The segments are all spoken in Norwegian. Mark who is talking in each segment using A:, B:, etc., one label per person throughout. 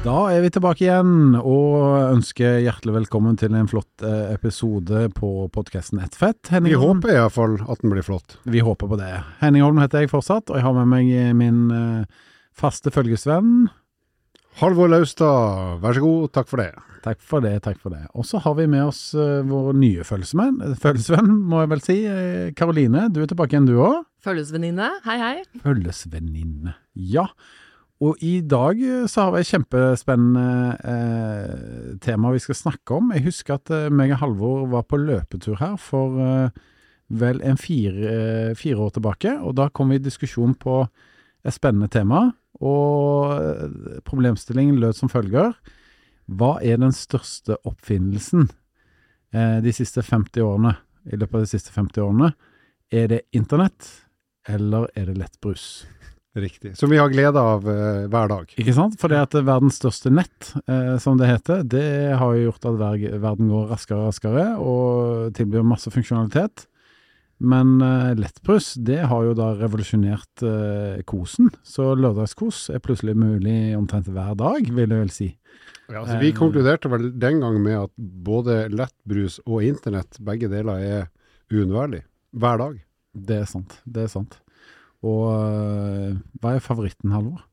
A: Da er vi tilbake igjen, og ønsker hjertelig velkommen til en flott eh, episode på podkasten Ett fett. Henning
B: Vi
A: Holm.
B: håper iallfall at den blir flott.
A: Vi håper på det. Henning Holm heter jeg fortsatt, og jeg har med meg min eh, faste følgesvenn.
B: Halvor Laustad, vær så god, takk for det.
A: Takk for det, takk for det. Og så har vi med oss eh, vår nye følgesvenn, må jeg vel si. Eh, Karoline, du er tilbake igjen du òg.
C: Følgesvenninne, hei hei.
A: Følgesvenninne. Ja. Og i dag eh, så har vi et kjempespennende eh, tema vi skal snakke om. Jeg husker at eh, meg og Halvor var på løpetur her for eh, vel en fire, eh, fire år tilbake, og da kom vi i diskusjon på et spennende tema, og problemstillingen lød som følger. Hva er den største oppfinnelsen de siste 50 årene, i løpet av de siste 50 årene? Er det internett, eller er det lettbrus?
B: Riktig. Som vi har glede av eh, hver dag.
A: Ikke sant? For det at verdens største nett, eh, som det heter, det har jo gjort at ver verden går raskere og raskere og tilbyr masse funksjonalitet. Men eh, lettbrus, det har jo da revolusjonert eh, kosen. Så lørdagskos er plutselig mulig omtrent hver dag, vil jeg vel si.
B: Ja, altså, vi konkluderte vel den gang med at både lettbrus og internett, begge deler er uunnværlig. Hver dag.
A: Det er sant. Det er sant. Og eh, hva er favoritten, Halvor?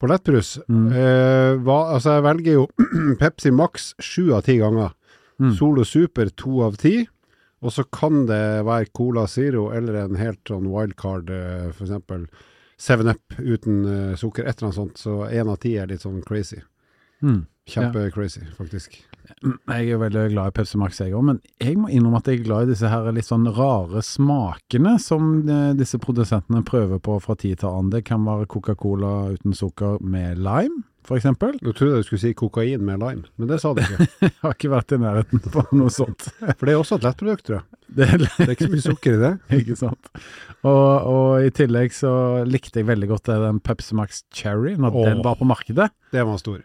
B: På lettbrus
A: Mm.
B: eh, hva, Altså, jeg velger jo Pepsi Max sju av ti ganger.
A: Mm.
B: Solo Super to av ti. Og så kan det være Cola Zero eller en helt sånn wildcard, eh, for eksempel 7up uten eh, sukker, et eller annet sånt. Så én av ti er litt sånn crazy.
A: Mm.
B: Kjempe-crazy, faktisk.
A: Jeg er veldig glad i Pepsi Max, jeg òg, men jeg må innrømme at jeg er glad i disse her litt sånn rare smakene som eh, disse produsentene prøver på fra tid til annen. Det kan være Coca-Cola uten sukker med lime, eksempel.
B: Nå trodde du skulle si kokain med lime, men det sa du ikke.
A: Jeg har ikke vært i nærheten på noe sånt.
B: For det er også et lettprodukt, tror jeg.
A: Det er
B: Det er ikke så mye sukker i det.
A: ikke sant. Og, og i tillegg så likte jeg veldig godt den Pepsi Max Cherry, når
B: Åh.
A: den var på markedet.
B: Det var stor.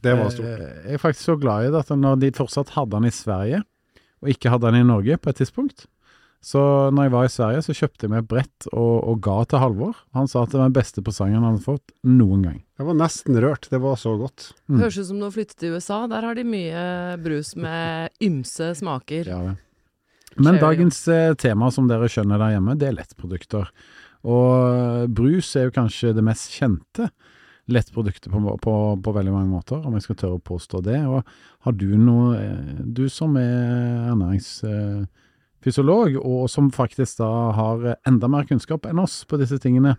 B: Det var stort.
A: Eh, Jeg er faktisk så glad i det at når de fortsatt hadde den i Sverige, og ikke hadde den i Norge på et tidspunkt, så når jeg var i Sverige, så kjøpte jeg meg et brett og, og ga til Halvor. Han sa at det var den beste presangen han hadde fått noen gang.
B: Jeg var nesten rørt. Det var så godt.
A: Mm.
C: Høres ut som du har flyttet til USA. Der har de mye brus med ymse smaker.
A: Ja, det. Men dagens eh, tema, som dere skjønner der hjemme, det er lettprodukter. Og brus er jo kanskje det mest kjente lettproduktet på, på, på veldig mange måter, om jeg skal tørre å påstå det. Og har du noe eh, Du som er ernæringsfysiolog, og som faktisk da har eh, enda mer kunnskap enn oss på disse tingene,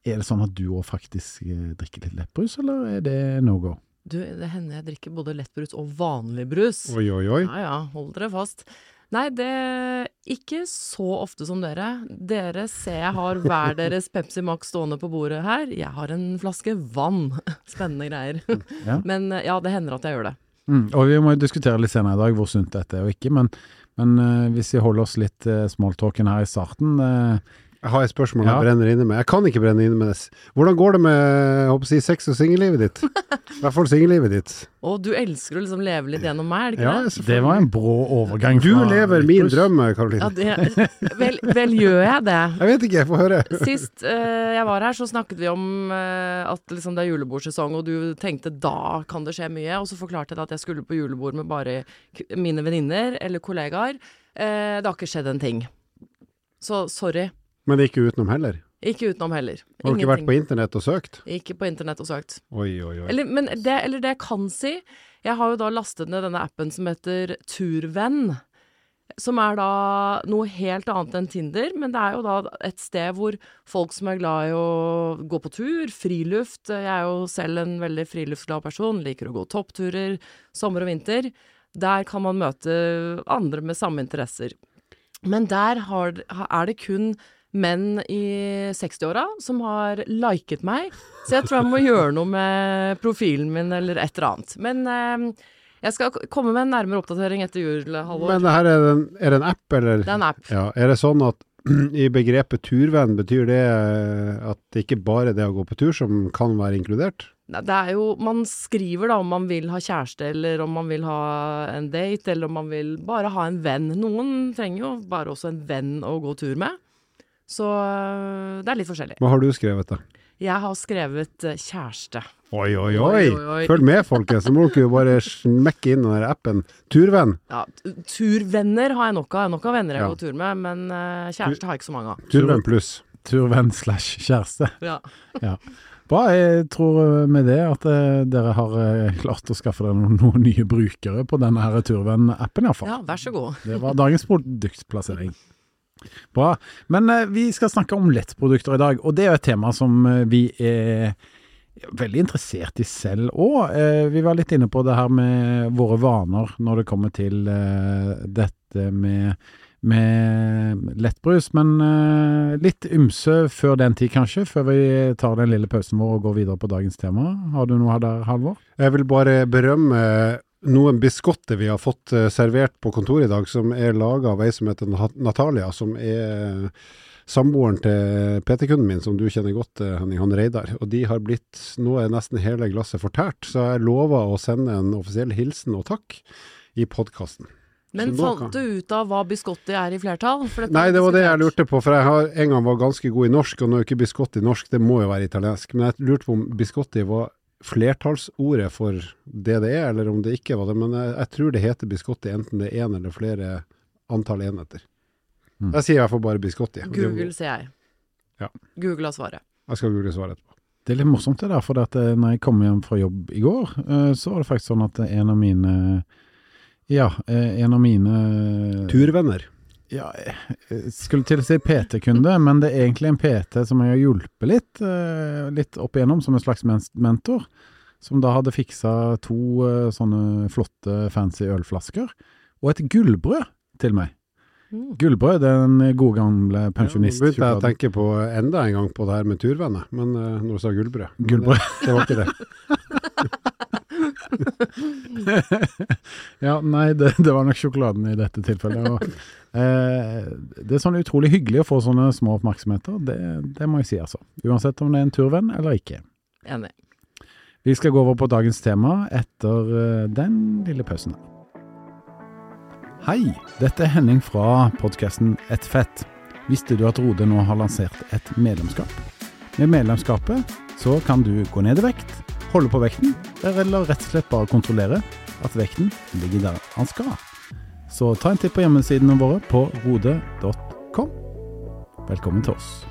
A: er det sånn at du òg faktisk eh, drikker litt lettbrus, eller er det no go?
C: Du, det hender jeg drikker både lettbrus og vanlig brus.
B: Oi, oi, oi.
C: Ja ja, hold dere fast. Nei, det ikke så ofte som dere. Dere ser jeg har hver deres Pepsi Max stående på bordet her. Jeg har en flaske vann. Spennende greier.
A: Ja.
C: Men eh, ja, det hender at jeg gjør det.
A: Mm, og vi må jo diskutere litt senere i dag hvor sunt dette er og ikke, men, men eh, hvis vi holder oss litt uh, smalltalken her i starten eh,
B: Jeg har et spørsmål
A: Ja.
B: jeg brenner inne med. Jeg kan ikke brenne inne med det. Hvordan går det med håper å si, sex og singellivet ditt? I hvert fall singellivet ditt.
C: Å, du elsker å liksom leve litt gjennom meg, er det ikke
B: Ja,
C: det?
A: Det var en brå overgang.
B: Du
A: fra
B: lever min
A: lettbrus.
B: drøm, Karoline.
C: Ja, det, vel, vel gjør jeg det.
B: Jeg vet ikke, jeg får høre.
C: Sist uh, jeg var her, så snakket vi om uh, at liksom, det er julebordsesong, og du tenkte da kan det skje mye. Og så forklarte jeg deg at jeg skulle på julebord med bare k mine venninner eller kollegaer. Uh, det har ikke skjedd en ting. Så sorry.
B: Men ikke utenom heller.
C: Ikke utenom heller.
B: Har du ikke vært på internett og søkt?
C: Ikke på internett og søkt.
B: Oi, oi, oi.
C: Eller, men det, eller det jeg kan si Jeg har jo da lastet ned denne appen som heter Turvenn. Som er da noe helt annet enn Tinder, men det er jo da et sted hvor folk som er glad i å gå på tur, friluft Jeg er jo selv en veldig friluftsglad person, liker å gå toppturer sommer og vinter. Der kan man møte andre med samme interesser. Men der har, er det kun menn i 60-åra som har liket meg, så jeg tror jeg må gjøre noe med profilen min eller et eller annet. Men eh, jeg skal komme med en nærmere oppdatering etter jul, Halvor.
B: Men her er, en, er det en app, eller?
C: Det er en app.
B: Ja, er det sånn at i begrepet turvenn, betyr det eh, at det ikke bare er det å gå på tur som kan være inkludert?
C: Det er jo Man skriver da om man vil ha kjæreste, eller om man vil ha en date, eller om man vil bare ha en venn. Noen trenger jo bare også en venn å gå tur med. Så øh, det er litt forskjellig.
B: Hva har du skrevet, da?
C: Jeg har skrevet øh, kjæreste.
B: Oi, oi, oi! Følg med, folkens. Så må dere jo bare smekke inn den appen. Turvenn.
C: Ja, turvenner har jeg nok av. Jeg har nok av venner jeg
B: Ja.
C: går tur med, men øh, kjæreste har jeg ikke så mange av.
B: Turvenn pluss.
A: Turvenn slash kjæreste.
C: Ja.
A: Bra. Jeg tror med det at dere har klart å skaffe dere noen, noen nye brukere på denne her Turvenn-appen, iallfall.
C: ja, vær så god.
A: Det var dagens produktplassering. Bra. Men eh, vi skal snakke om lettprodukter i dag, og det er jo et tema som eh, vi er veldig interessert i selv òg. Eh, vi var litt inne på det her med våre vaner når det kommer til eh, dette med, med lettbrus, men eh, litt ymse før den tid kanskje, før vi tar den lille pausen vår og går videre på dagens tema. Har du noe der, Halvor?
B: Jeg vil bare berømme noen biskotter vi har fått eh, servert på kontoret i dag, som er laga av ei som heter Natalia, som er samboeren til PT-kunden min, som du kjenner godt, eh, Henning, han Reidar. Og de har blitt Nå er nesten hele glasset fortært, så jeg lover å sende en offisiell hilsen og takk i podkasten.
C: Men fant du ut av hva biscotti er i flertall?
B: Nei, det var det jeg lurte på, for jeg har en gang var ganske god i norsk, og nå er ikke biscotti norsk, det må jo være italiensk. Men jeg lurte på om biscotti var flertallsordet for det det er, eller om det ikke var det. Men jeg, jeg tror det heter biscotti enten det er én eller flere antall enheter.
A: Mm.
B: Jeg sier i hvert fall bare biscotti.
C: Google, sier jeg.
B: Ja.
C: Google har svaret.
B: Jeg skal google svaret etterpå.
A: Det er litt morsomt det der, for at eh, når jeg kom hjem fra jobb i går, eh, så var det faktisk sånn at en av mine Ja, eh, en av mine
B: Turvenner.
A: Ja, jeg skulle til å si PT-kunde, men det er egentlig en PT som jeg har hjulpet litt, eh, litt opp igjennom, som en slags mentor. Som da hadde fiksa to eh, sånne flotte, fancy ølflasker, og et gullbrød til meg.
C: Mm.
A: Gullbrød, den gode gamle
B: Ja, nå begynte jeg tenker på enda en gang på det her med turvenner, men uh, når du sa gullbrød.
A: Gullbrød.
B: Det, var ikke det.
A: ja, nei, det, det var nok sjokoladen i dette tilfellet. Og, eh, det er sånn utrolig hyggelig å få sånne små oppmerksomheter, det, det må jeg si, altså. Uansett om det er en turvenn eller ikke.
C: Enig.
A: Vi skal gå over på dagens tema etter eh, den lille pausen. Hei, dette er Henning fra podkasten Et fett. Visste du at Rode nå har lansert et medlemskap? Med medlemskapet så kan du gå ned i vekt, holde på vekten, eller rett og slett bare kontrollere at vekten ligger der han skal. Så ta en titt på hjemmesidene våre på rode.com. Velkommen til oss.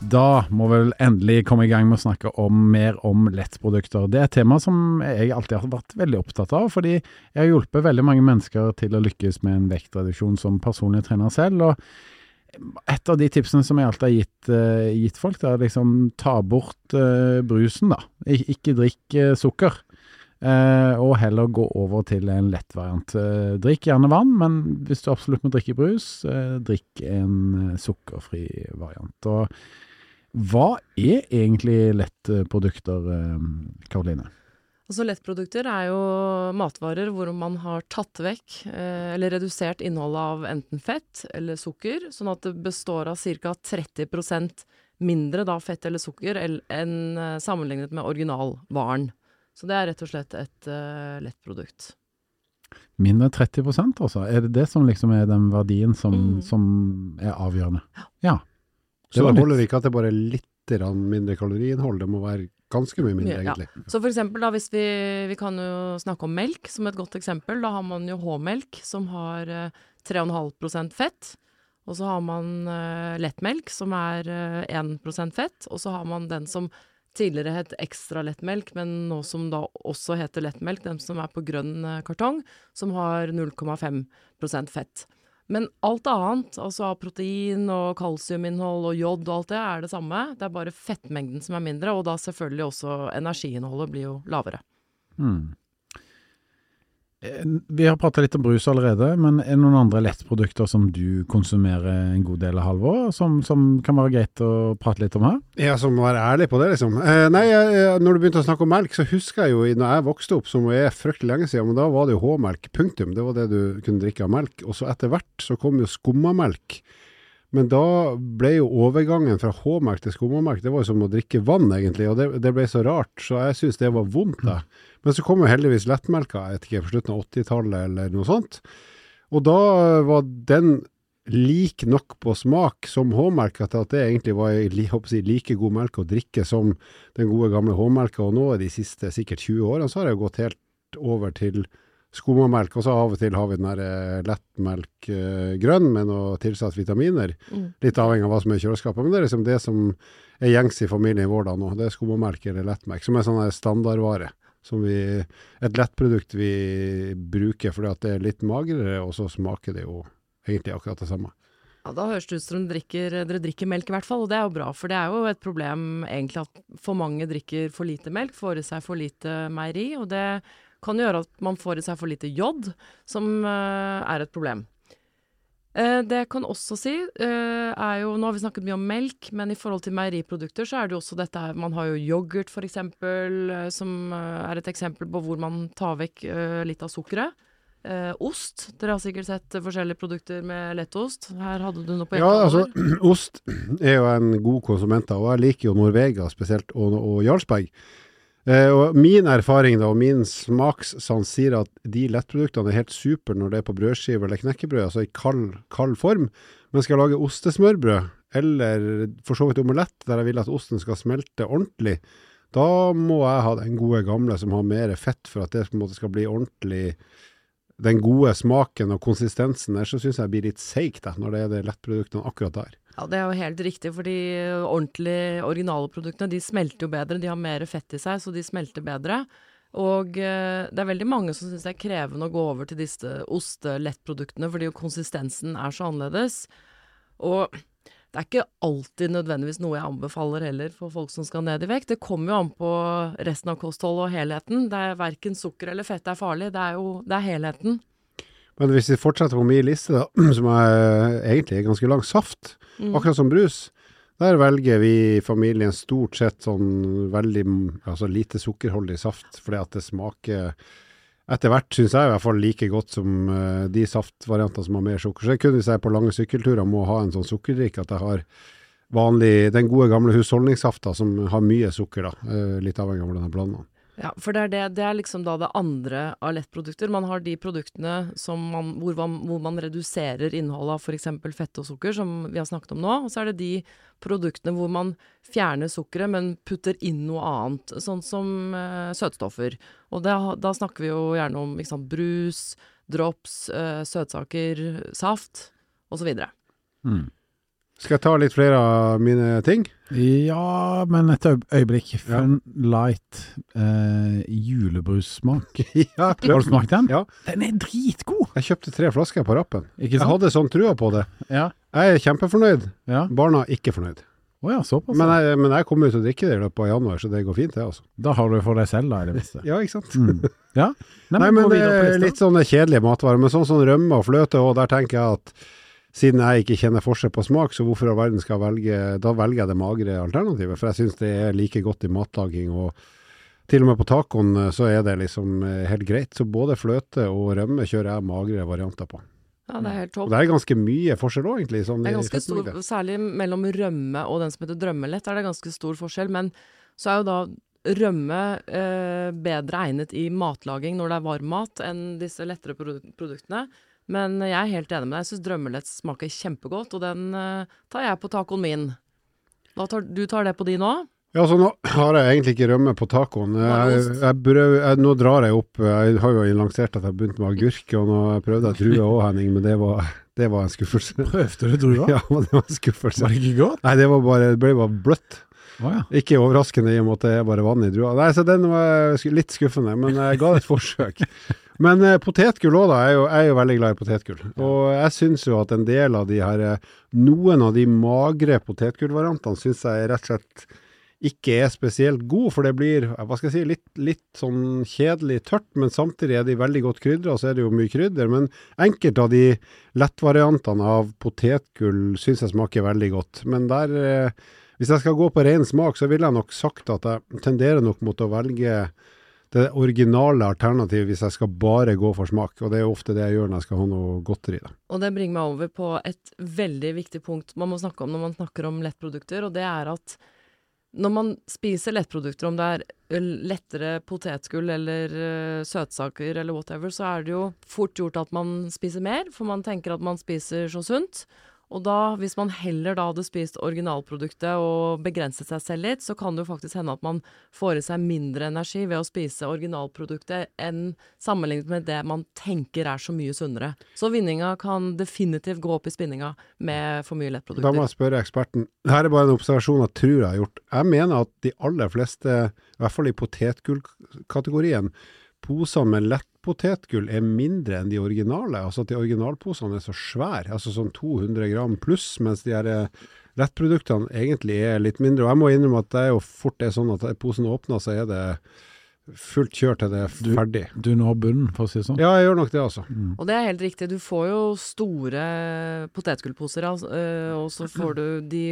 A: Da må vi vel endelig komme i gang med å snakke om mer om lettprodukter. Det er et tema som jeg alltid har vært veldig opptatt av, fordi jeg har hjulpet veldig mange mennesker til å lykkes med en vektreduksjon som personlig trener selv. og et av de tipsene som jeg alltid har gitt, eh, gitt folk, det er liksom ta bort uh, brusen, da. Ik ikke drikk uh, sukker. Uh, og heller gå over til en lett variant. Eh, drikk gjerne vann, men hvis du absolutt må drikke brus, drikk en sukkerfri variant. Og hva er egentlig lettprodukter, eh, Karoline?
C: Altså Lettprodukter er jo matvarer hvor man har tatt vekk eh, eller redusert innholdet av enten fett eller sukker, sånn at det består av ca. 30% mindre da fett eller sukker enn eh, sammenlignet med originalvaren. Så det er rett og slett et lettprodukt.
A: Mindre 30% altså? Er det det som liksom er den verdien som,
C: Mm.
A: som er avgjørende? Ja. Det
B: Så det holder ikke at det bare er litt mindre kaloriinnhold, det må være ganske mye mindre,
C: egentlig. ja. Så for eksempel da, hvis vi, vi kan jo snakke om melk som et godt eksempel. Da har man jo H-melk som har eh, 3,5% fett. Og så har man uh, lettmelk som er uh, 1 fett. Og så har man den som tidligere het ekstra lettmelk, men nå som da også heter lettmelk, den som er på grønn eh, kartong, som har 0,5% fett. Men alt annet, altså protein og kalsiuminnhold og jod og alt det, er det samme. Det er bare fettmengden som er mindre, og da selvfølgelig også energiinnholdet blir jo lavere.
A: Hmm. Eh, Vi har pratet litt om brus allerede, men er det noen andre lettprodukter som du konsumerer en god del av, Halvor, som, som kan være greit å prate litt om her?
B: Ja, som må være ærlig på det, liksom. Eh, nei, jeg, når du begynte å snakke om melk, så husker jeg jo når jeg vokste opp, som er fryktelig lenge siden, men da var det jo H-melk, punktum. Det var det du kunne drikke av melk. Og så etter hvert så kom jo skummamelk. Men da ble jo overgangen fra H-melk til skummamelk, det var jo som å drikke vann, egentlig. Og det, det ble så rart, så jeg syns det var vondt, da. Men så kom jo heldigvis lettmelka, jeg ikke, på slutten av 80-tallet eller noe sånt. Og da var den lik nok på smak som H-melka til at det egentlig var jeg, like god melk å drikke som den gode gamle H-melka. Og nå de siste sikkert 20 årene så har jeg gått helt over til skummamelk, og så av og til har vi den der eh, lettmelk eh, grønn med noe tilsatt vitaminer.
C: Mm.
B: Litt avhengig av hva som er i kjøleskapet. Men det er liksom det som er gjengs i familien vår da nå. Det er skummamelk eller lettmelk, som er sånn standardvare. Som vi, et lettprodukt vi bruker fordi at det er litt magrere, og så smaker det jo egentlig akkurat det samme.
C: Ja, Da høres det ut som drikker, dere drikker melk i hvert fall, og det er jo bra. For det er jo et problem egentlig at for mange drikker for lite melk, får i seg for lite meieri. Og det kan gjøre at man får i seg for lite jod, som eh, er et problem. Eh, det jeg kan også si, eh, er jo Nå har vi snakket mye om melk, men i forhold til meieriprodukter så er det jo også dette her Man har jo yoghurt, for eksempel, som er et eksempel på hvor man tar vekk litt av sukkeret. Eh, ost. Dere har sikkert sett forskjellige produkter med lettost. Her hadde du noe på
B: Ja, altså, ost er jo en god konsument, og jeg liker jo Norvega spesielt, og, og Jarlsberg. Eh, og min erfaring da, og min smakssans sier at de lettproduktene er helt super når det er på brødskive eller knekkebrød, altså i kald, kald form. Men skal jeg lage ostesmørbrød, eller for så vidt omelett, der jeg vil at osten skal smelte ordentlig, da må jeg ha den gode gamle som har mer fett for at det på en måte skal bli ordentlig den gode smaken og konsistensen der, så syns jeg blir litt seigt når det er de lettproduktene akkurat der.
C: Ja, det er jo helt riktig, for de ordentlige, originale produktene de smelter jo bedre. De har mer fett i seg, så de smelter bedre. Og eh, det er veldig mange som syns det er krevende å gå over til disse ostelettproduktene, fordi jo konsistensen er så annerledes. Og det er ikke alltid nødvendigvis noe jeg anbefaler heller for folk som skal ned i vekt. Det kommer jo an på resten av kostholdet og helheten. Det er Verken sukker eller fett er farlig, det er jo det er helheten.
B: Men hvis vi fortsetter på min liste, da, som er egentlig ganske lang, saft,
C: Mm.
B: akkurat som brus, der velger vi i familien stort sett sånn veldig altså lite sukkerholdig saft, fordi at det smaker etter hvert, syns jeg i hvert fall, like godt som eh, de saftvariantene som har mer sukker. Så jeg kunne hvis jeg er på lange sykkelturer må ha en sånn sukkerdrikk at jeg har vanlig, den gode gamle husholdningssafta som har mye sukker, da. eh, litt avhengig av hvordan jeg blander den.
C: Ja, for det er, det, det er liksom da det andre av lettprodukter. Man har de produktene man, hvor, man, hvor man reduserer innholdet av f.eks. fett og sukker, som vi har snakket om nå. Og så er det de produktene hvor man fjerner sukkeret, men putter inn noe annet. Sånn som eh, søtstoffer. Og det, da snakker vi jo gjerne om sant, brus, drops, eh, søtsaker, saft osv.
A: Mm.
B: Skal jeg ta litt flere av mine ting?
A: Ja, men et øyeblikk. øyeblikk.
B: Ja.
A: Fun Light eh, julebrussmak.
B: ja,
A: Har du smakt den?
B: Ja.
A: Den er dritgod!
B: Jeg kjøpte tre flasker på rappen. Jeg hadde sånn trua på det.
A: Ja.
B: Jeg er kjempefornøyd.
A: ja.
B: Barna ikke fornøyd.
A: Oh ja, såpass.
B: Men jeg, men jeg kommer jo til å drikke det i løpet av januar, så det går fint det, altså.
A: Da har du det for deg selv, da, i det minste.
B: Ja, ikke sant?
A: Mm. Ja.
B: Nei, men
A: gå
B: det er litt sånne kjedelige matvarer. Men sånn som rømme og fløte, og der tenker jeg at siden jeg ikke kjenner forskjell på smak, så hvorfor i all verden skal jeg velge Da velger jeg det magre alternativet, for jeg syns det er like godt i matlaging. og til og med på tacoen eh, så er det liksom eh, helt greit. Så både fløte og rømme kjører jeg magre varianter på.
C: Ja, det er helt topp.
B: Og det er ganske mye forskjell òg, egentlig. Sånn
C: Det er ganske stor, særlig mellom rømme og den som heter drømmelett, er det ganske stor forskjell. Men så er jo da rømme eh, bedre egnet i matlaging når det er varm mat, enn disse lettere produktene. Men jeg er helt enig med deg. Jeg syns drømmelett smaker kjempegodt, og den eh, tar jeg på tacoen min. Tar, du tar det på din nå?
B: Ja, så nå har jeg egentlig ikke rømme på tacoen. Jeg, jeg, brød, jeg, nå drar jeg opp Jeg har jo lansert at jeg har begynt med agurk, og nå prøvde jeg drue òg, Henning, men det var, det var en skuffelse.
A: Prøvde du drua?
B: Ja, men det var en skuffelse.
A: Var det ikke godt?
B: Nei, det var bare, det ble bare bløtt.
A: Å ja.
B: Ikke overraskende i og med at det er bare vann i drua. Nei, så den var litt skuffende, men jeg ga det et forsøk. Men eh, potetgull òg, da. Jeg er, jo, jeg er jo veldig glad i potetgull. Og jeg syns jo at en del av de her eh, Noen av de magre potetgullvariantene syns jeg rett og slett ikke er spesielt gode, for det blir eh, hva skal jeg si, litt, litt sånn kjedelig tørt, men samtidig er de veldig godt krydra, og så er det jo mye krydder. Men enkelte av de lettvariantene av potetgull syns jeg smaker veldig godt. Men der, eh, hvis jeg skal gå på ren smak, så ville jeg nok sagt at jeg tenderer nok mot å velge det originale alternativet hvis jeg skal bare gå for smak. Og det er jo ofte det jeg gjør når jeg skal ha noe godteri. Da.
C: Og det bringer meg over på et veldig viktig punkt man må snakke om når man snakker om lettprodukter, og det er at når man spiser lettprodukter, om det er lettere potetgull eller uh, søtsaker eller whatever, så er det jo fort gjort at man spiser mer, for man tenker at man spiser så sunt. Og da, hvis man heller da hadde spist originalproduktet og begrenset seg selv litt, så kan det jo faktisk hende at man får i seg mindre energi ved å spise originalproduktet enn sammenlignet med det man tenker er så mye sunnere. Så vinninga kan definitivt gå opp i spinninga med for mye lettprodukter.
B: Da må jeg spørre eksperten. Dette er bare en observasjon jeg tror jeg har gjort. Jeg mener at de aller fleste, i hvert fall i potetgullkategorien, poser med lettpotetgull er mindre enn de originale. Altså at de originalposene er så svære, altså sånn 200 gram pluss, mens de her eh, lettproduktene egentlig er litt mindre. Og jeg må innrømme at det er jo fort det er sånn at posen åpner, så er det fullt kjør til det er ferdig.
A: Du når bunnen, for å si det sånn.
B: Ja, jeg gjør nok det, altså.
C: Og det er helt riktig. Du får jo store potetgullposer, altså, øh, og så får du De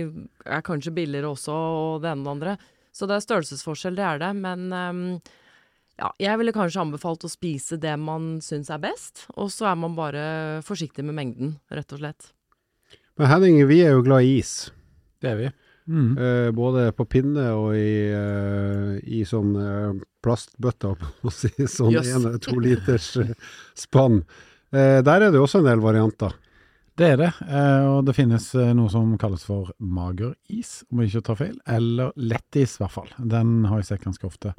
C: er kanskje billigere også, og det ene og det andre. Så det er størrelsesforskjell, det er det. Men øhm, ja, jeg ville kanskje anbefalt å spise det man syns er best, og så er man bare forsiktig med mengden, rett og slett.
B: Men Henning, vi er jo glad i is.
A: Det er vi. Mm.
B: Uh, både på pinne og i, uh, i sånn uh, på å si. Sånn eller to liters eh, spann. Eh, der er det også en del varianter.
A: Det er det, eh, og det finnes eh, noe som kalles for mageris, om jeg ikke tar feil, eller lettis i hvert fall. Den har jeg sett ganske ofte.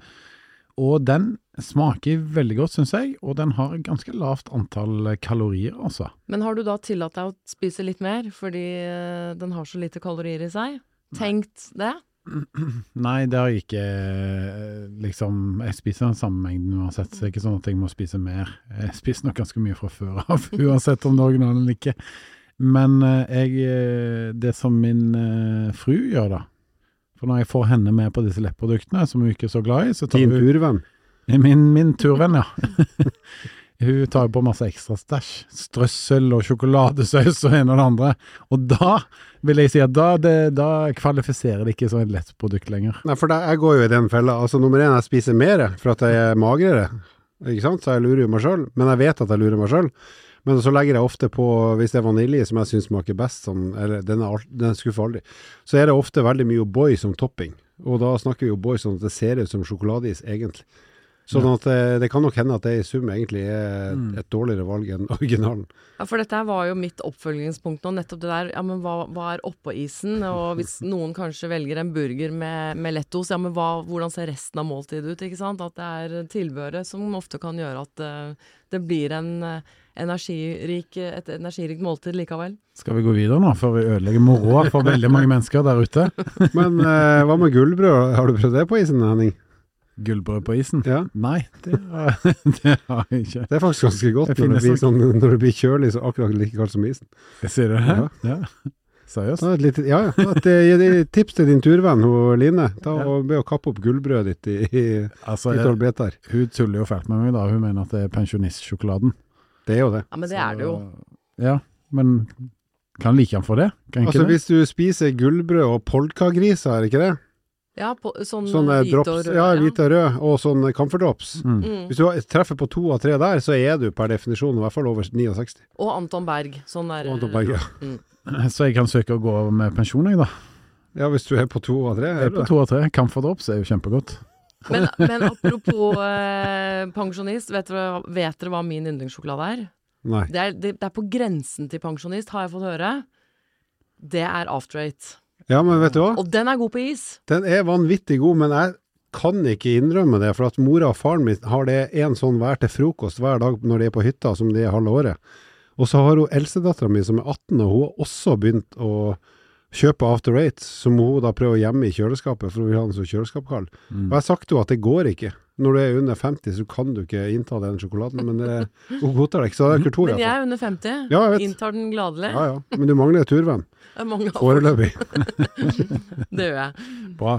A: Og den smaker veldig godt, syns jeg, og den har ganske lavt antall kalorier, altså.
C: Men har du da tillatt deg å spise litt mer, fordi øh, den har så lite kalorier i seg? Tenkt det?
A: Nei, det har jeg ikke eh, liksom Jeg spiser den samme mengden uansett, så det er ikke sånn at jeg må spise mer. Jeg spiser nok ganske mye fra før av, uansett om det er originalen eller ikke. Men eh, jeg eh, Det som min eh, fru gjør, da For når jeg får henne med på disse lettproduktene, som hun ikke er så glad i, så tar
B: Din
A: hun
B: urvenn.
A: Min, min turvenn, ja. Hun tar jo på masse ekstra stæsj. Strøssel og sjokoladesaus og en og det andre. Og da vil jeg si at da, det, da kvalifiserer det ikke som et lett produkt lenger.
B: Nei, for da, jeg går jo i den fella. Altså, nummer én, jeg spiser mer for at jeg er magrere. Ikke sant? Så jeg lurer jo meg sjøl. Men jeg vet at jeg lurer meg sjøl. Men så legger jeg ofte på, hvis det er vanilje som jeg syns smaker best, sånn, eller den, er, alt- den skuffer aldri, så er det ofte veldig mye O'boy som topping. Og da snakker vi O'boy sånn at det ser ut som sjokoladeis, egentlig. Sånn at det, det kan nok hende at det i sum egentlig er
A: Mm.
B: et dårligere valg enn originalen.
C: Ja, for dette var jo mitt oppfølgingspunkt nå, nettopp det der, ja, men hva, hva er oppå isen? Og hvis noen kanskje velger en burger med, med lettos, ja, men hva, hvordan ser resten av måltidet ut, ikke sant? At det er tilbehøret som ofte kan gjøre at eh, det blir en eh, energirik, et energirikt måltid likevel.
A: Skal vi gå videre nå, før vi ødelegger moroa for veldig mange mennesker der ute?
B: Men eh, hva med gullbrød? Har du prøvd det på isen, Henning?
A: Gullbrød på isen?
B: Ja.
A: Nei, det har, det har jeg ikke.
B: Det er faktisk ganske godt når det, blir sånn, når det blir kjølig, så akkurat like kaldt som isen.
A: Jeg Sier du det?
B: Ja.
A: Ja. Seriøst?
B: Litt, ja, ja. Et, eh, et tips til din turvenn hun, Line. Ta og Be å kappe opp gullbrødet ditt i, i,
A: Altså,
B: i
A: hun tuller jo fælt med meg da. Hun mener at det er pensjonistsjokoladen.
B: Det er jo det.
C: Ja, men det er det jo.
A: Ja, men kan like han for det? Kan ikke
B: Altså
A: det?
B: Hvis du spiser gullbrød og polkagriser, er det ikke det?
C: Ja, på, sånn
B: Sånne
C: hvite
B: drops,
C: og røde.
B: ja, hvite og rød, og sånne camferdrops.
A: Mm.
C: Mm.
B: Hvis du treffer på to av tre der, så er du per definisjon i hvert fall over 69.
C: Og Anton Berg. Sånn der,
B: Anton Berg, ja.
A: Så jeg kan søke å gå med pensjon, jeg da.
B: ja, hvis du er på to av tre.
A: Jeg
B: Er
A: er på to av tre. Camphor Drops er jo kjempegodt.
C: Men, men apropos eh, pensjonist, vet dere, vet dere hva min yndlingssjokolade er?
B: Nei.
C: Det er, det, det er på grensen til pensjonist, har jeg fått høre. Det er After Eight.
B: Ja, men vet du hva?
C: Og den er god på is.
B: Den er vanvittig god, men jeg kan ikke innrømme det, for at mora og faren min har det en sånn hver til frokost hver dag når de er på hytta, som de er halve året. Og så har hun eldstedattera mi som er 18, og hun har også begynt å kjøpe After Eight, som hun da prøver å gjemme i kjøleskapet, for hun vil ha den som kjøleskapskald.
A: Mm.
B: Og jeg har sagt jo at det går ikke. Når du er under 50, så kan du ikke innta den sjokoladen, men det, hun godtar det ikke. Så det er kultur,
C: Men jeg er under 50.
B: Ja, jeg vet.
C: Inntar den gladelig.
B: Ja, ja. Men du mangler en turvenn. Foreløpig.
C: Det gjør jeg.
A: Bra.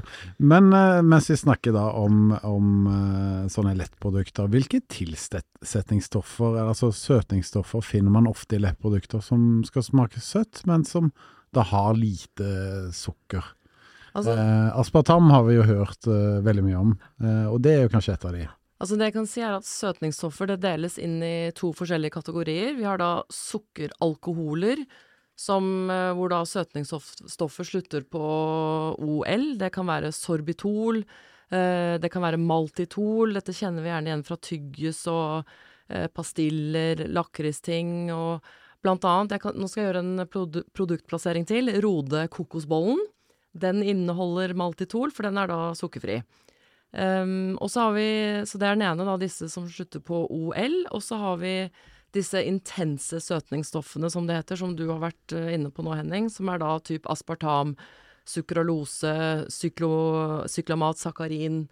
A: Men eh, mens vi snakker da om, om eh, sånne lettprodukter, hvilke tilsetningsstoffer, altså søtningsstoffer, finner man ofte i lettprodukter som skal smake søtt, men som da har lite sukker?
C: Altså,
A: Eh, aspartam har vi jo hørt eh, veldig mye om, eh, og det er jo kanskje et av de.
C: Altså det jeg kan si er at Søtningsstoffer det deles inn i to forskjellige kategorier. Vi har da sukkeralkoholer, som, eh, hvor da søtningsstoffer slutter på OL. Det kan være sorbitol, eh, det kan være maltitol. Dette kjenner vi gjerne igjen fra tyggis og eh, pastiller, lakristing og blant annet kan, Nå skal jeg gjøre en produ produktplassering til. Rode kokosbollen. Den inneholder maltitol, for den er da sukkerfri. Um, og så har vi, så det er den ene, da, disse som slutter på OL. Og så har vi disse intense søtningsstoffene, som det heter, som du har vært uh, inne på nå, Henning. Som er da typ aspartam, sukralose, syklo, syklamat, sakarin.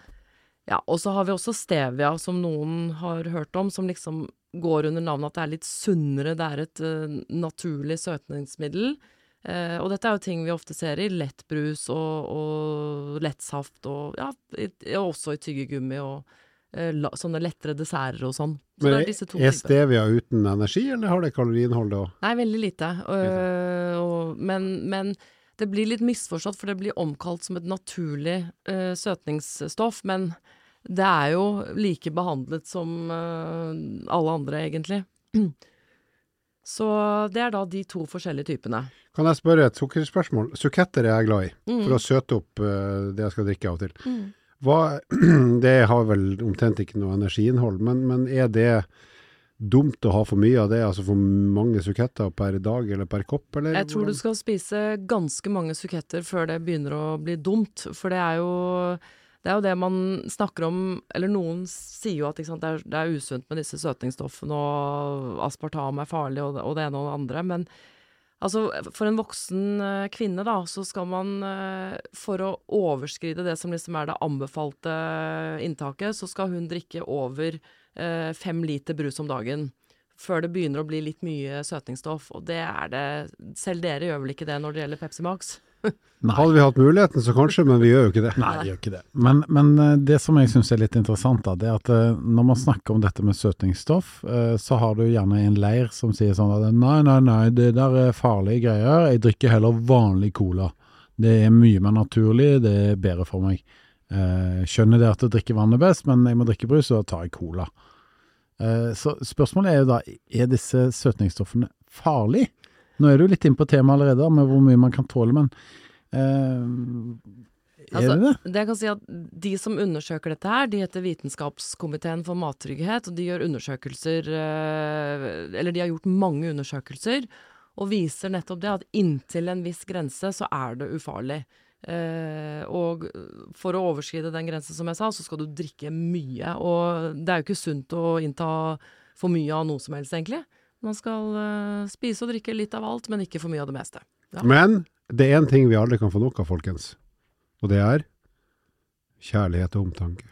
C: Ja, og så har vi også stevia, som noen har hørt om, som liksom går under navnet at det er litt sunnere. Det er et uh, naturlig søtningsmiddel. Uh, og dette er jo ting vi ofte ser i lettbrus og, og lettsaft, og ja, i, også i tyggegummi og uh, la, sånne lettere desserter og sånn. Så
B: Men
C: er
B: er stevia uten energi, eller har det kaloriinnhold da?
C: Nei, veldig lite. Og, men, men det blir litt misforstått, for det blir omkalt som et naturlig søtningsstoff. Men det er jo like behandlet som uh, alle andre, egentlig. Så det er da de to forskjellige typene.
B: Kan jeg spørre et sukkerspørsmål? Suketter er jeg glad i,
C: Mm.
B: for å søte opp eh, det jeg skal drikke av og til. Hva, det har vel omtrent ikke noe energiinnhold, men, men er det dumt å ha for mye av det, altså for mange suketter per dag eller per kopp, eller?
C: Jeg tror du skal spise ganske mange suketter før det begynner å bli dumt, for det er jo det er jo det man snakker om Eller noen sier jo at sant, det, er, det er usunt med disse søtningsstoffene, og aspartam er farlig, og det, og det ene og det andre. Men altså, for en voksen eh, kvinne, da, så skal man eh, For å overskride det som liksom er det anbefalte inntaket, så skal hun drikke over eh, fem liter brus om dagen. Før det begynner å bli litt mye søtningsstoff. Og det er det Selv dere gjør vel ikke det når det gjelder Pepsi Max?
B: Hadde vi hatt muligheten, så kanskje, men vi gjør jo ikke det.
A: Nei, vi gjør ikke det. Men, men eh, det som jeg syns er litt interessant, da, det er at eh, når man snakker om dette med søtningsstoff, eh, så har du gjerne en leir som sier sånn at nei, nei, nei, det der er farlige greier, jeg drikker heller vanlig cola. Det er mye mer naturlig, det er bedre for meg. Skjønner det at å drikke vann er best, men jeg må drikke brus, så tar jeg cola. Så spørsmålet er jo da, er disse søtningsstoffene farlige? Nå er du litt inne på temaet allerede, med hvor mye man kan tåle, men eh, er
C: Altså,
A: det det?
C: Det jeg kan si at De som undersøker dette her, de heter Vitenskapskomiteen for mattrygghet, og de gjør undersøkelser eh, Eller de har gjort mange undersøkelser, og viser nettopp det at inntil en viss grense så er det ufarlig. Eh, og for å overskride den grensen, som jeg sa, så skal du drikke mye. Og det er jo ikke sunt å innta for mye av noe som helst, egentlig. Man skal eh, spise og drikke litt av alt, men ikke for mye av det meste. Ja.
B: Men det er én ting vi aldri kan få nok av, folkens. Og det er kjærlighet og omtanke.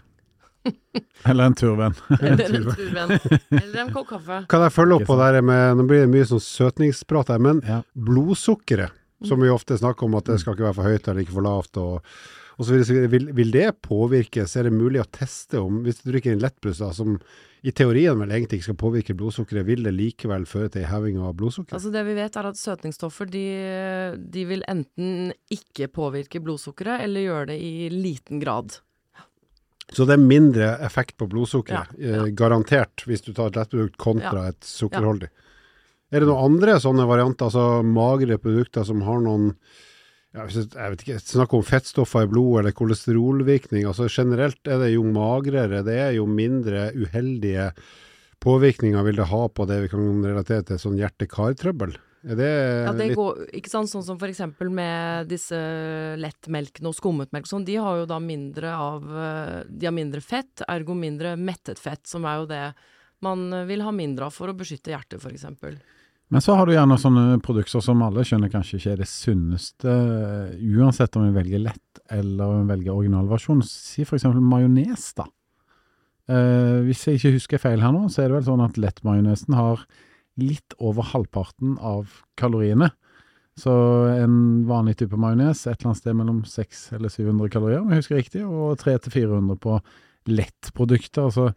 A: Eller en turvenn.
C: Eller en turvenn. Eller en kopp kaffe.
B: Kan jeg følge opp på det her med Nå blir det mye sånn søtningsprat her, men
A: Ja.
B: blodsukkeret, som vi ofte snakker om at det skal ikke være for høyt eller ikke for lavt, og, og så så vil, vil det påvirkes? Er det mulig å teste om Hvis du drikker en lettbrus da, som i teorien vel egentlig ikke skal påvirke blodsukkeret, vil det likevel føre til heving av blodsukkeret?
C: Altså Det vi vet er at søtningsstoffer de, de vil enten ikke påvirke blodsukkeret, eller gjøre det i liten grad.
B: Så det er mindre effekt på blodsukkeret,
C: Ja, ja.
B: eh, garantert, hvis du tar et lettprodukt kontra
C: Ja.
B: et sukkerholdig. Er det noen andre sånne varianter, altså magre produkter som har noen jeg vet ikke, snakk om fettstoffer i blodet eller kolesterolvirkning. altså Generelt er det jo magrere, det er jo mindre uheldige påvirkninger vil det ha på det vi kan relatere til sånn hjerte-kar-trøbbel. Er det,
C: Ja, det
B: litt
C: går, ikke sant, Sånn som eksempel med disse lettmelkene og skummet melk sånn, de har jo da mindre av De har mindre fett, ergo mindre mettet fett, som er jo det man vil ha mindre av for å beskytte hjertet, eksempel.
A: Men så har du gjerne sånne produkter som alle skjønner kanskje ikke er det sunneste, uansett om en velger lett eller om en velger originalversjon. Si for eksempel majones, da. Eh, hvis jeg ikke husker feil her nå, så er det vel sånn at lettmajonesen har litt over halvparten av kaloriene. Så en vanlig type majones, et eller annet sted mellom 600 eller 700 kalorier, om jeg husker riktig, og 300-400 på lettprodukter. Altså,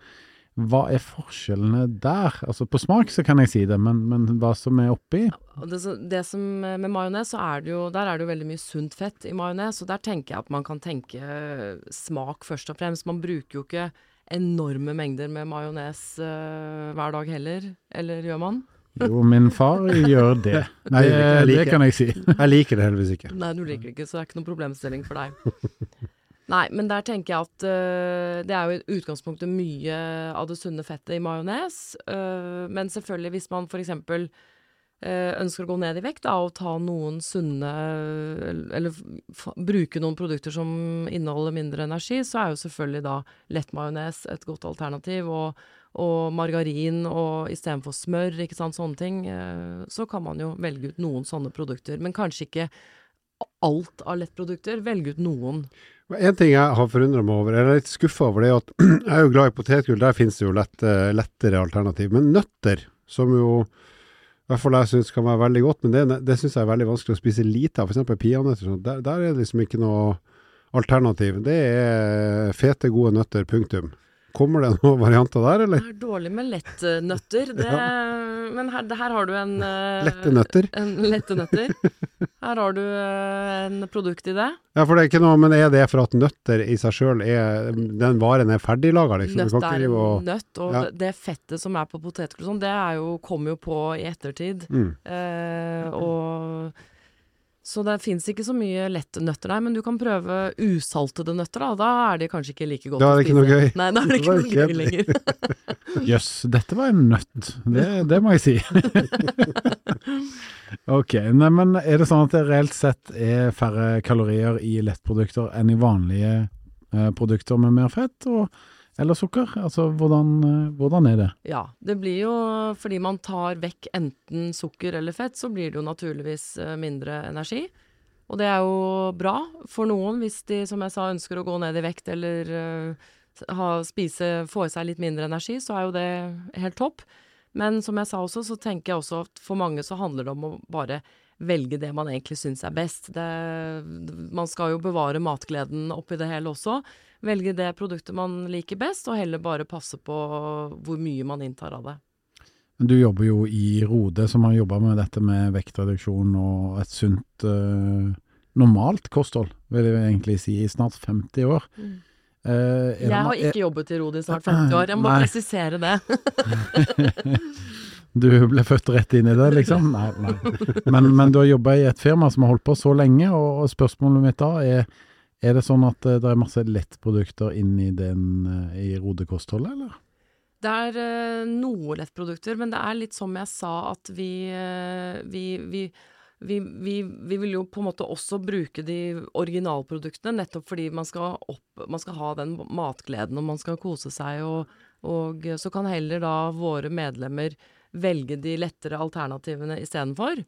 A: hva er forskjellene der? Altså På smak så kan jeg si det, men, men hva som er oppi?
C: Det, det som eh, med majones, så er det jo Der er det jo veldig mye sunt fett i majones, og der tenker jeg at man kan tenke smak først og fremst. Man bruker jo ikke enorme mengder med majones uh, hver dag heller, eller gjør man?
A: Jo, min far gjør det.
B: Nei,
A: det, det kan jeg si.
B: Jeg liker det heldigvis ikke.
C: Nei, du liker det ikke, så det er ikke noen problemstilling for deg. Nei, men der tenker jeg at uh, det er jo i utgangspunktet mye av det sunne fettet i majones. Uh, men selvfølgelig hvis man f.eks. Uh, ønsker å gå ned i vekt da, og ta noen sunne Eller bruke noen produkter som inneholder mindre energi, så er jo selvfølgelig da lettmajones et godt alternativ. Og, og margarin og istedenfor smør, ikke sant, sånne ting. eh, så kan man jo velge ut noen sånne produkter. Men kanskje ikke alt av lettprodukter. Velge ut noen.
B: En ting jeg har forundra meg over, eller er litt skuffa over, det er at jeg er jo glad i potetgull, der finnes det jo lett, eh, lettere alternativ. Men nøtter, som jo i hvert fall jeg syns kan være veldig godt, men det, det syns jeg er veldig vanskelig å spise lite av. F.eks. peanøtter, der, der er det liksom ikke noe alternativ. Det er fete, gode nøtter, punktum. Kommer det noen varianter der, eller?
C: Det er dårlig med lettnøtter. Det, Men her, det- her har du en eh,
B: Lette nøtter?
C: En lette nøtter. Her har du eh, en produkt i det.
B: Ja, for det er ikke noe, men er det for at nøtter i seg sjøl er Den varen er ferdiglaga, liksom?
C: Nøtt er
B: en og
C: nøtt, og
B: Ja.
C: det, fettet som er på potetgull sånn, det jo, kommer jo på i ettertid.
B: mm.
C: Eh, og så det fins ikke så mye lette nøtter der, men du kan prøve usaltede nøtter, da. Da er det kanskje ikke like godt å spise.
B: Da er det ikke noe gøy.
C: Nei, da er det ikke noe gøy lenger.
A: Jøss, dette var en nøtt. Det, det må jeg si. ok, nei, men er det sånn at det reelt sett er færre kalorier i lettprodukter enn i vanlige eh, produkter med mer fett og, eller sukker? Altså, hvordan, eh, hvordan er det?
C: Ja, det blir jo fordi man tar vekk enten sukker eller fett, så blir det jo naturligvis eh, mindre energi. Og det er jo bra for noen hvis de, som jeg sa, ønsker å gå ned i vekt eller eh, ha, spise, få i seg litt mindre energi, så er jo det helt topp. Men som jeg sa også, så tenker jeg også at for mange så handler det om å bare velge det man egentlig syns er best. Det, man skal jo bevare matgleden oppi det hele også. Velge det produktet man liker best, og heller bare passe på hvor mye man inntar av det.
A: Du jobber jo i Rode, som har jobba med dette med vektreduksjon og et sunt, eh, normalt kosthold, vil jeg egentlig si, i snart 50 år. Eh, er
C: Jeg har
A: er-
C: ikke jobbet i Rode i snart 50 år, jeg må
A: Nei.
C: presisere det.
A: Du ble født rett inn i det, liksom? Nei. nei. Men, men du har jobba i et firma som har holdt på så lenge, og, og spørsmålet mitt da er er det sånn at eh, det er masse lettprodukter inni den, eh, i rodekostholdet, eller?
C: Det er eh, noe lettprodukter, men det er litt som jeg sa, at vi, vi, vi, vi, vi, vi vil jo på en måte også bruke de originalproduktene, nettopp fordi man skal, opp, man skal ha den matgleden, og man skal kose seg, og, og så kan heller da våre medlemmer velge de lettere alternativene istedenfor.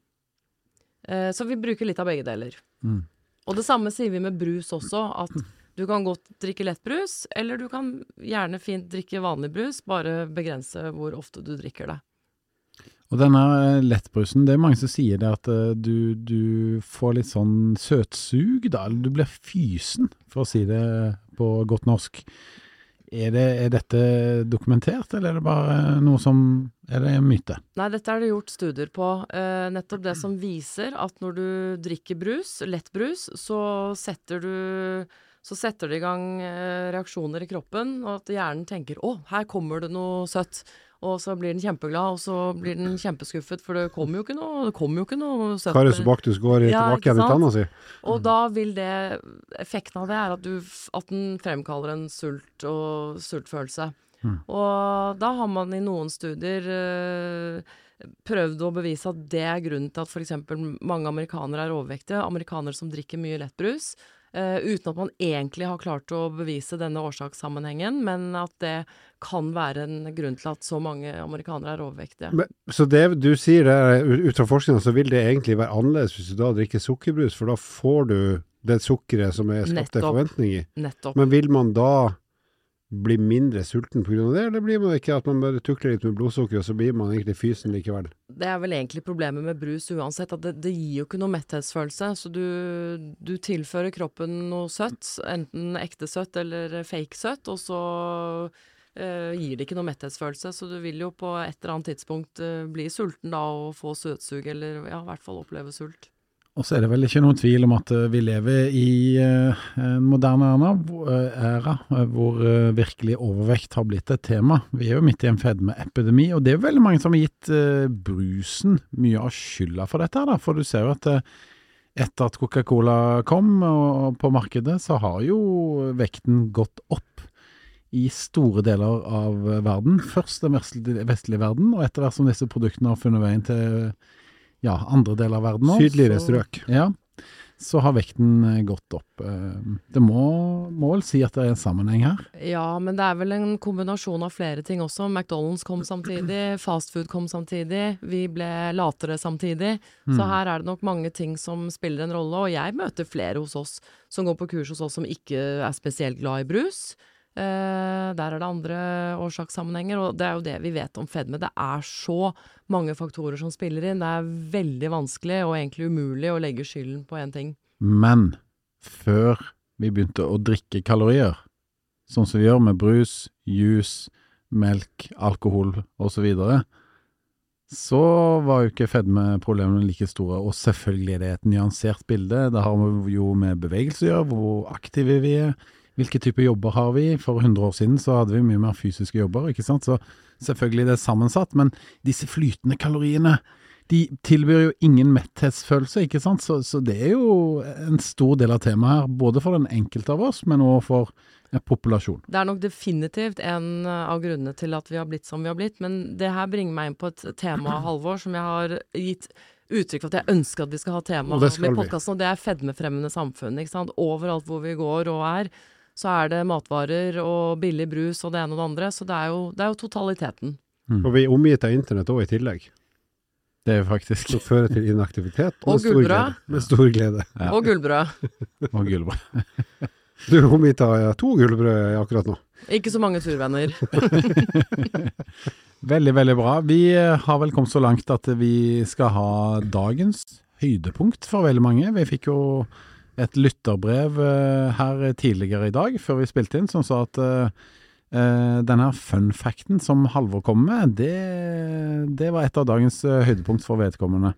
C: Eh, så vi bruker litt av begge deler.
A: Mm.
C: Og det samme sier vi med brus også, at du kan godt drikke lettbrus, eller du kan gjerne fint drikke vanlig brus, bare begrense hvor ofte du drikker det.
A: Og denne eh, lettbrusen, det er mange som sier det at eh, du, du får litt sånn søtsug, da. eller Du blir fysen, for å si det på godt norsk. Er, det, er dette dokumentert, eller er det bare noe som Er det en myte?
C: Nei, dette er det gjort studier på. Eh, nettopp det som viser at når du drikker brus, lettbrus, så setter du så setter det i gang eh, reaksjoner i kroppen, og at hjernen tenker 'Å, her kommer det noe søtt'. Og så blir den kjempeglad, og så blir den kjempeskuffet, for det kommer jo ikke noe, det kommer jo ikke noe søtt.
B: Karius og Baktus går i-
C: Ja,
B: tilbake igjen i tanna si.
C: Og da vil det Effekten av det er at, du, at den fremkaller en sult og sultfølelse. Og da har man i noen studier eh, prøvd å bevise at det er grunnen til at f.eks. mange amerikanere er overvektige. Amerikanere som drikker mye lettbrus. Eh, uten at man egentlig har klart å bevise denne årsakssammenhengen, men at det kan være en grunn til at så mange amerikanere er overvektige.
B: Men, så det du sier der, ut fra forskninga, så vil det egentlig være annerledes hvis du da drikker sukkerbrus, for da får du det sukkeret som er skapt en forventning i.
C: Nettopp.
B: Men vil man da bli mindre sulten pga. det, eller blir man ikke at man bare tukler litt med blodsukker, og så blir man egentlig fysen likevel?
C: Det er vel egentlig problemet med brus uansett, at det, det gir jo ikke noe metthetsfølelse. Så du, du tilfører kroppen noe søtt, enten ekte søtt eller fake søtt, og så øh, gir det ikke noe metthetsfølelse. Så du vil jo på et eller annet tidspunkt øh, bli sulten da og få søtsug, eller ja, i hvert fall oppleve sult.
A: Og så er det vel ikke noen tvil om at eh, vi lever i eh, en moderne eh, æra hvor virkelig overvekt har blitt et tema. Vi er jo midt i en fedmeepidemi, og det er jo veldig mange som har gitt brusen mye av skylda for dette. da, For du ser jo at etter at Coca-Cola kom på markedet, så har jo vekten gått opp i store deler av verden. Først den vestlige verden, og etter hvert som disse produktene har funnet veien til ja, andre deler av verden òg.
B: Sydligere strøk.
A: Ja, så har vekten eh, gått opp. Eh, Det må, må vel si at det er en sammenheng her.
C: Ja, men det er vel en kombinasjon av flere ting også. McDonald's kom samtidig, fastfood kom samtidig, vi ble latere samtidig. Så her er det nok mange ting som spiller en rolle, og jeg møter flere hos oss som går på kurs hos oss som ikke er spesielt glad i brus. Eh, der er det andre årsakssammenhenger, og det er jo det vi vet om fedme. Det er så mange faktorer som spiller inn. Det er veldig vanskelig og egentlig umulig å legge skylden på én ting.
A: Men før vi begynte å drikke kalorier, sånn som vi gjør med brus, juice, melk, alkohol osv., så, videre, så var jo ikke fedmeproblemene like store. Og selvfølgelig er det et nyansert bilde. Det har jo med bevegelse å gjøre, hvor aktive vi er. Hvilke typer jobber har vi? For 100 år siden så hadde vi mye mer fysiske jobber, ikke sant. Så selvfølgelig det er sammensatt, men disse flytende kaloriene, de tilbyr jo ingen metthetsfølelse, ikke sant. Så, så det er jo en stor del av temaet her, både for den enkelte av oss, men også for populasjon.
C: Det er nok definitivt en av grunnene til at vi har blitt som vi har blitt, men det her bringer meg inn på et tema, Halvor, som jeg har gitt uttrykk for at jeg ønsker at vi skal ha tema med podkasten, og det er fedmefremmende samfunn. ikke sant? Overalt hvor vi går og er, så er det matvarer og billig brus og det ene og det andre. Så det er jo, det er jo totaliteten.
B: Og vi er omgitt av internett òg i tillegg,
A: Det er faktisk
B: som fører til inaktivitet.
C: Og
B: og stor
C: gullbrød.
B: glede. Med stor glede.
A: Ja.
C: Og gullbrød.
A: Og gullbrød.
B: Du er omgitt av to gullbrød akkurat nå.
C: Ikke så mange turvenner.
A: Veldig, veldig bra. Vi eh, har vel kommet så langt at vi skal ha dagens høydepunkt for veldig mange. Vi fikk jo et lytterbrev eh, her tidligere i dag, før vi spilte inn, som sa at uh, denne fun facten som Halvor kom med, det, det var et av dagens høydepunkt for vedkommende.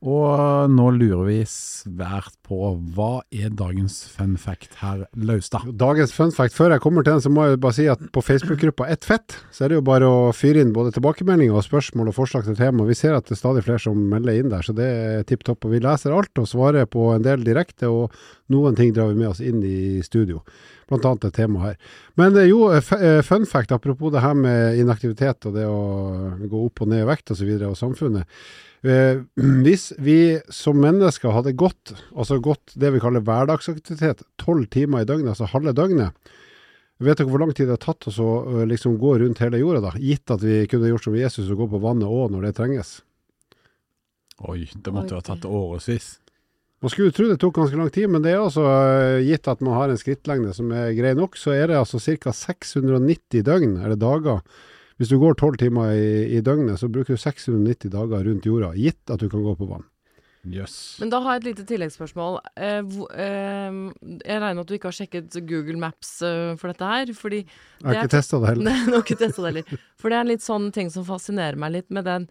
A: Og nå lurer vi svært på hva er dagens fun fact her, Laustad?
B: Dagens fun fact, før jeg kommer til den, så må jeg bare si at på Facebook-gruppa Ett fett, så er det jo bare å fyre inn både tilbakemeldinger og spørsmål og forslag til tema. Vi ser at det er stadig flere som melder inn der, så det er tipp topp. Og vi leser alt og svarer på en del direkte, og noen ting drar vi med oss inn i studio. Blant annet et tema her. Men eh, jo, eh, eh, fun fact, apropos det her med inaktivitet og det å gå opp og ned i vekt osv. Og, så videre, og samfunnet. Eh, hvis vi som mennesker hadde gått, altså gått det vi kaller hverdagsaktivitet, tolv timer i døgnet, altså halve døgnet, vet dere hvor lang tid det har tatt oss å liksom gå rundt hele jorda, da? Gitt at vi kunne gjort som Jesus og gå på vannet òg når det trenges.
A: Oi, det måtte jo ha tatt årevis.
B: Man skulle tro det tok ganske lang tid, men det er altså eh, gitt at man har en skrittlengde som er grei nok, så er det altså ca. 690 døgn, eller dager. Hvis du går tolv timer i, i døgnet, så bruker du 690 dager rundt jorda, gitt at du kan gå på vann.
A: Yes.
C: Men da har jeg et lite tilleggsspørsmål. Eh, eh, jeg regner med at du ikke har sjekket Google Maps eh, for dette her? Fordi
B: Jeg har ikke testa det heller.
C: Nei, har ikke testet det heller. For det er en litt sånn ting som fascinerer meg litt med den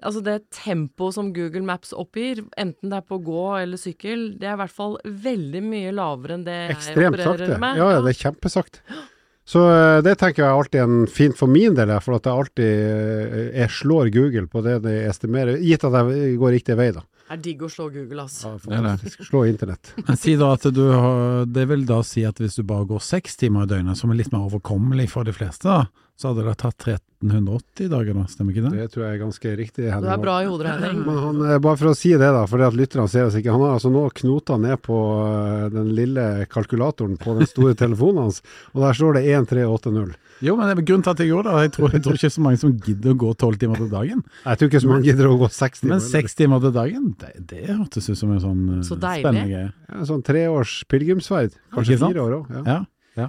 C: Altså det tempoet som Google Maps oppgir, enten det er på gå eller sykkel, det er i hvert fall veldig mye lavere enn det jeg opererer
B: sakte.
C: med.
B: Ja, ja, det er kjempesakte. Så eh, det tenker jeg alltid er fint for min del, for at jeg alltid eh, jeg slår Google på det de estimerer, gitt at jeg går riktig vei, da.
C: Det er digg å slå Google, altså.
B: Ja,
A: Det er det.
B: Slå internett.
A: Men si da at du har, det vil da si at hvis du bare går seks timer i døgnet, som er litt mer overkommelig for de fleste, da, så hadde det tatt 1380 dager nå, stemmer ikke det?
B: Det tror jeg er ganske riktig. Henning.
C: Det er bra i hodet, Henning.
B: Men han, eh, bare for å si det, da, for at lytterne ser oss ikke. Han har altså nå knota ned på eh, den lille kalkulatoren på den store telefonen hans, og der står det 1380.
A: Jo, men det er grunnen til at jeg gjorde det. Jeg tror, jeg tror ikke så mange som gidder å gå tolv timer til dagen.
B: Jeg tror ikke så mange gidder å gå seks timer.
A: Men seks timer til dagen, det, det hørtes ut som en sånn eh,
C: Så
A: spennende greie.
B: Ja, sånn treårs pilegrimsferd. Kanskje fire år òg. Ja.
A: Ja, ja.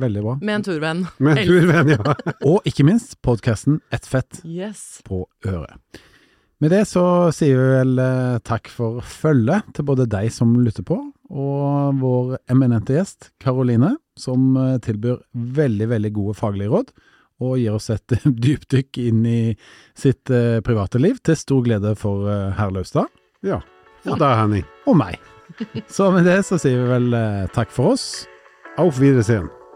A: Veldig bra.
C: Med en turvenn.
B: Med en turvenn, ja.
A: Og ikke minst podkasten Ett fett
C: Yes.
A: på øret. Med det så sier vi vel eh, takk for følget til både deg som lytter på, og vår eminente gjest Karoline, som eh, tilbyr veldig, veldig gode faglige råd, og gir oss et dypdykk inn i sitt eh, private liv, til stor glede for herr Laustad.
B: ja. Og deg, Henning.
A: og meg. Så med det så sier vi vel takk for oss.
B: Auf Wiedersehen.